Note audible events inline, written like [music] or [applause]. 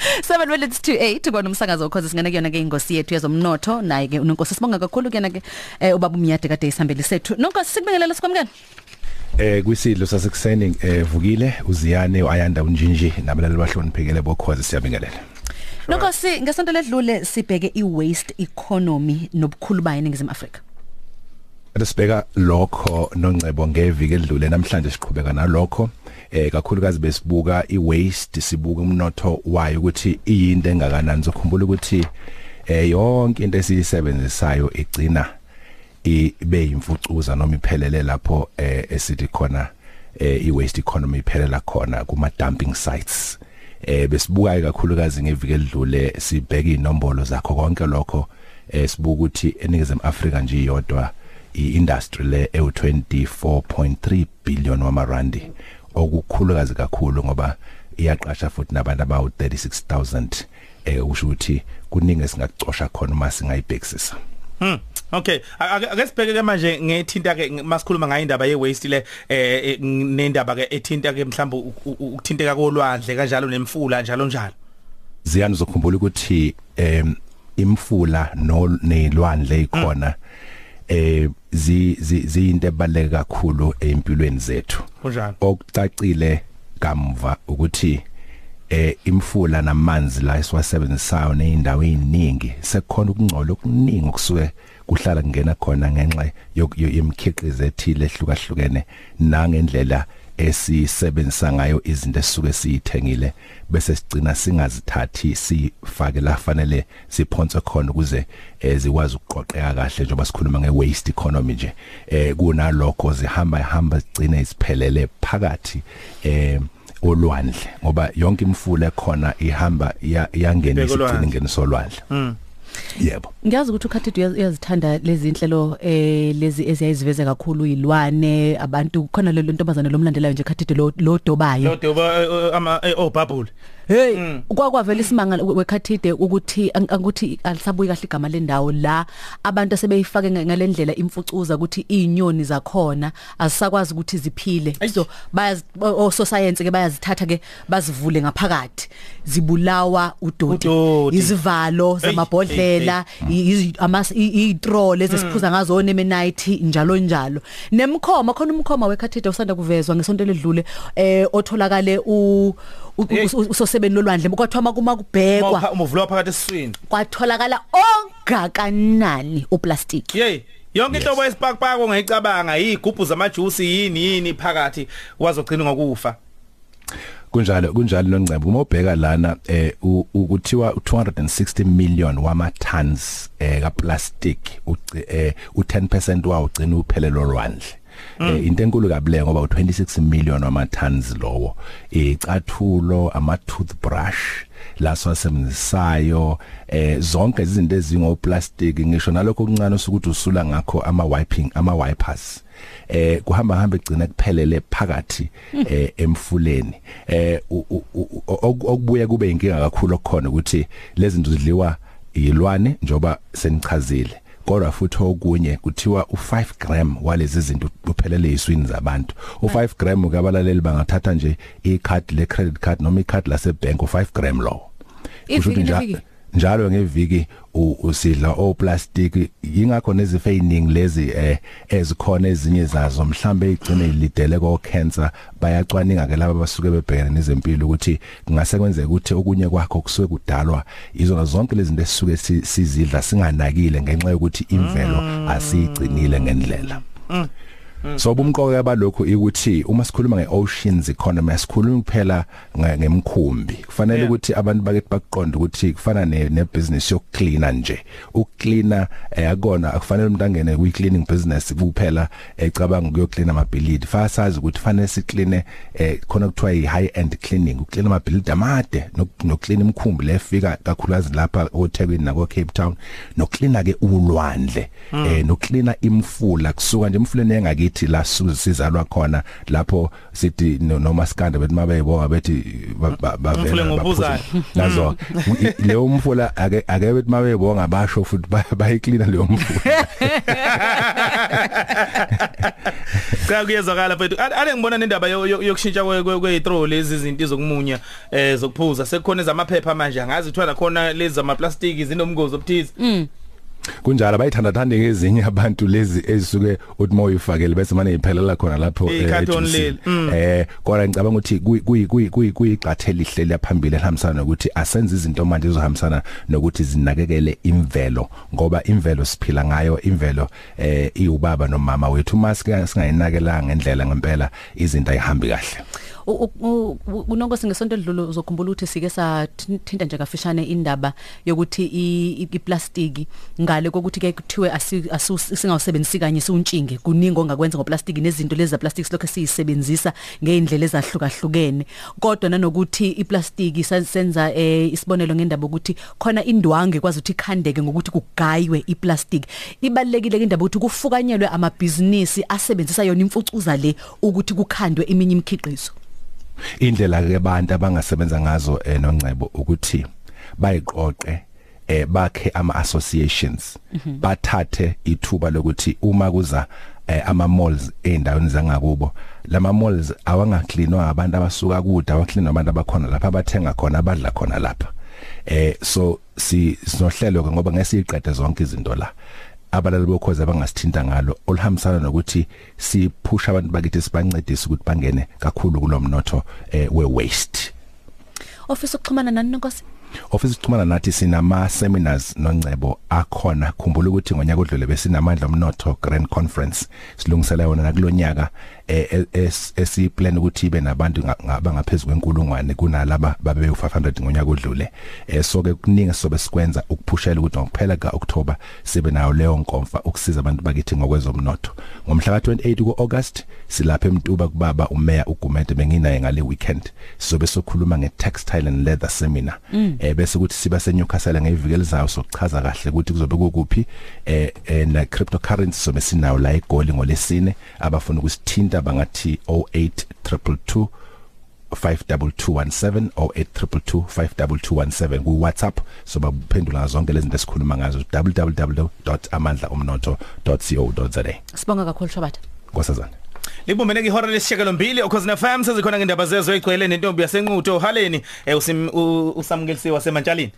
[laughs] 7 minutes to 8 kona umsakazo ukhoze singane kuyona ke ingosi yethu yezomnotho. Naye ke unonkosi sibonga kakhulu kuyena ke eh, ubaba umnyade kade isihambele sethu. Nonkosi sikubingelela sikwamukela Eh kwisidlo sasekuseni eh vukile uziyane ayanda unjinji nabalali bahloniphekele bokhoze siyabingelela. nonkosi ngesonto ledlule sibheke i-waste economy nobukhulu bayo eningizimu Afrika. Sibeka lokho nongcebo ngeviki edlule namhlanje siqhubeka nalokho. Eh kakhulukazi besibuka iwaste sibuka umnotho wayo ukuthi iyinto engakanani. Zokhumbula ukuthi eh yonke into esiyisebenzisayo igcina ibe imfucuza noma iphelele lapho eh esithi khona eh iwaste economy iphelela khona kuma dumping sites. Eh besibuka kakhulukazi ngeviki edlule sibheka inombolo zakho konke lokho. Eh sibuka ukuthi eningizimu Afrika nje iyodwa iindustry le ewu24.3 billion wamarandi okukhulukazi kakhulu ngoba iyaqasha futhi nabantu abawu 36000 eh usho ukuthi kuningi esingakucosha khona uma singayibhekisisa Hmm. Okay, ake sibheke ke manje ngethinta ke masikhuluma ngayo indaba ye waste le eh nendaba ke ethinta ke mhlawumbe ukuthinteka kolwandle kanjalo nemfula njalo njalo. Ziyani zokhumbula ukuthi em imfula no nelwandle ikhona eh zi ziyinto ebaleke kakhulu empilweni zethu. Kunjalo. Okucacile kamva ukuthi eh imfula namanzi la esiwasebenzisayo neindawo eziningi sekukhona ukungcola okuningi okusuke kuhlala kungena khona ngenxa yemkhiqizo ethile ehlukahlukene nangendlela esisebenzisa ngayo izinto esisuke siyithengile bese sigcina singazithathi sifake la fanele siphonse khona ukuze ezikwazi ukuqoqeka kahle njengoba sikhuluma ngewaste economy nje. Eh kunalokho zihamba ihamba zigcine isiphelele phakathi eh olwandle ngoba yonke imfula ekhona ihamba iyangena isigcina ingeniso olwandle mm. Yebo. Ngiyazi ukuthi ukhathidi uyazithanda lezi inhlelo eh lezi eziyayiziveza kakhulu ilwane abantu khona lelo ntombazana lomlandelayo nje khathidi lo dobayo lo doba ama obabule hey mm. kwakwavela isimanga wekhathide ukuthi ukuthi alisabuyi kahle igama lendawo la. Abantu asebeyifake ngalendlela imfucuza ukuthi izinyoni zakhona azisakwazi ukuthi ziphile. So baya oso science ke bayazithatha ke bazivule ngaphakathi. Zibulawa udoti. Izivalo zamabhodlela. Itrol ezisiphuza ngazo onemenite njalo njalo. Nemkhoma khona umkhoma wekhathide usanda kuvezwa ngesonto ledlule eh otholakale u usosebeni lolwandle kwathiwa kuma kubhekwa. Uma uvulwa phakathi esiswini. Kwatholakala ongakanani uplastic. Yey yonke inhlobo yesipakpako ngayicabanga yigubhu zamajuice yini yini phakathi wazogcina ngokufa. Kunjalo kunjalo noncebo uma ubheka lana eh ukuthiwa 260 million wama tons eh ka plastic eh u10% wawo ugcina uphelelo lwandle. Eh into enkulu kabule ngoba u26 million wama tons lowo icathulo ama toothbrush la siwasebenzisayo eh zonke izinto ezingo plastic ngisho nalokho okuncane osukuthi usula ngakho ama wiping ama wipers. Eh kuhamba hamba egcina kuphelele phakathi eh emfuleni. Eh okubuye kube inkinga kakhulu okukhona ukuthi lezi zinto zidliwa yilwane njoba senichazile. Kodwa futhi okunye kuthiwa u5 gram walezi zinto uphelele iswini zabantu. U5 gram ukabalaleli bangathatha nje icard le credit card noma icard lase bank u5 gram lo kusho ukuthi njalo ngeviki usidla o plastic ingakho nezifo eziningi lezi eh ezikhona ezinye zazo. Mhlambe igcine ilidele ko cancer bayacwaninga ke laba basuke bebhekene nezempilo ukuthi kungase kwenzeka ukuthi okunye kwakho kusuke kudalwa. Izona zonke lezi zinto esisuke sizidla singanakile ngenxa yokuthi imvelo asiyigcinile ngendlela. So bumqoka balokho ukuthi uma sikhuluma ngeoceans economy asikhulumi kuphela ngemkhumbi. Kufanele ukuthi abantu bakithi bakuqonda ukuthi kufana nebusiness yokucleana nje. Ukucleana akona akufanele umuntu angene kwi cleaning business kuphela ecabanga ukuyocleana amabhilidi. Fasazi ukuthi fanele sicleane khona kuthiwa i high end cleaning ukucleana amabhilidi amade nokcleana imkhumbi lefika kakhulukazi lapha oThekwini nako Cape Town. Nokcleana ke ulwandle eh nokcleana imfula kusuka nje emfuleni engaki bakithi la su- sizalwa khona lapho sithi no- noma skanda bethi mabeyibonga bethi ba- ba- bavela Umfula baphuza. ngobuzayo. nazo i- leyo mfula ake ake bethi mabeyibonga basho futhi ba- bayiklina leyo mfula [laughs] Cha kuyezwakala mfethu. Ale ngibona nendaba yo- yo- yokushintsha kwe- kwe- kweyithrow lezi izinto zokumunya eh zokuphuza sekukhona ezamaphepha manje angazi kuthiwa nakhona lezi zamaplastiki zinomngozi obuthize. Kunjalo bayithanda thande ngezinye abantu lezi ezisuke uthi moyifakele bese manje iphelela khona lapho eh, I-carton ejuicini. leli, mm. eh kodwa ngicabanga ukuthi kuyi- kuyi kuyi- kuyi- kuyiqathe lihle liyaphambili elihambisana nokuthi asenze izinto manje ezohambisana nokuthi zinakekele imvelo ngoba imvelo siphila ngayo imvelo eh iubaba nomama wethu masike singayinakelanga ngendlela ngempela izinto ayihambi kahle unonkosi ngesonto edlule uzokhumbula ukuthi sike sathinta nje kafishane indaba yokuthi i- i- iplastiki ngale kokuthi ke kuthiwe asi- asu- singawusebenzisi kanye siuntshinge kuningi ongakwenza ngoplastiki nezinto lezi zaplastiki silokho siyisebenzisa ngeindlela ezahlukahlukene. Kodwa nanokuthi iplastiki sa- senza eh, isibonelo ngendaba ukuthi khona indwange kwazi ukuthi ikhandeke ngokuthi kugaywe iplastiki. Ibalekile ke indaba ukuthi kufukanyelwe amabhizinisi asebenzisa yona imfucuza le ukuthi kukhandwe iminye imikhiqizo. Indlela ke abantu abangasebenza ngazo eh, nongcebo ukuthi bayiqoqe eh bakhe ama associations bathathe ithuba lokuthi uma kuza eh, ama malls eindaweni zangakubo lama malls awangaklinwa abantu abasuka kude awaklinwa abantu abakhona lapha abathenga khona abadla khona lapha. Eh so si sinohlelo ke ngoba ngesiqede zonke izinto la. Abalali bokhoza abangasithinta ngalo olihambisana nokuthi siphusha abantu bakithi sibancedise ukuthi bangene kakhulu kulomnotho eh, we waste ofisa ukuxhumana nani nonkosi office sixhumana nathi sinama seminars nongcebo akhona. Khumbula ukuthi ngonyaka odlule besinamandla omnotho grand conference. Silungisela yona nakulonyaka eh, es- esiplan ukuthi ibe nabantu nga- ngabangaphezulu kwenkulungwane kunalaba babe u500 ngonyaka odlule. Eh, so ke kuningi sobe sikwenza ukuphushela ukuthi ngokuphela kaOctober sibe nayo leyo nkomfa ukusiza abantu bakithi ngokwezomnotho. Ngomhla ka28 kuAugust silapha eMtuba kubaba umeya uGumede benginaye ngale weekend. Sizobe sokhuluma ngetextile and leather seminar. Mm. eh bese ukuthi siba seNewcastle ngeviki elizayo sokuchaza kahle ukuthi kuzobe kukuphi. Eh, eh na cryptocurrency sobe sinawo la egoli ngolesine abafuna ukusithinta bangathi 08222 52217 0822522217 ku WhatsApp so baphendula zonke lezi zinto esikhuluma ngazo www.amandlaomnotho.co.za sibonga kakhulu shobatha nkosazana. Libumbene ihora lesishekelo mbili okhosina FM sezikhona ngendaba zezwe igcwele nentombi yasenqutho haleni eh, usim- u- usamngelisiwe wasemantshalini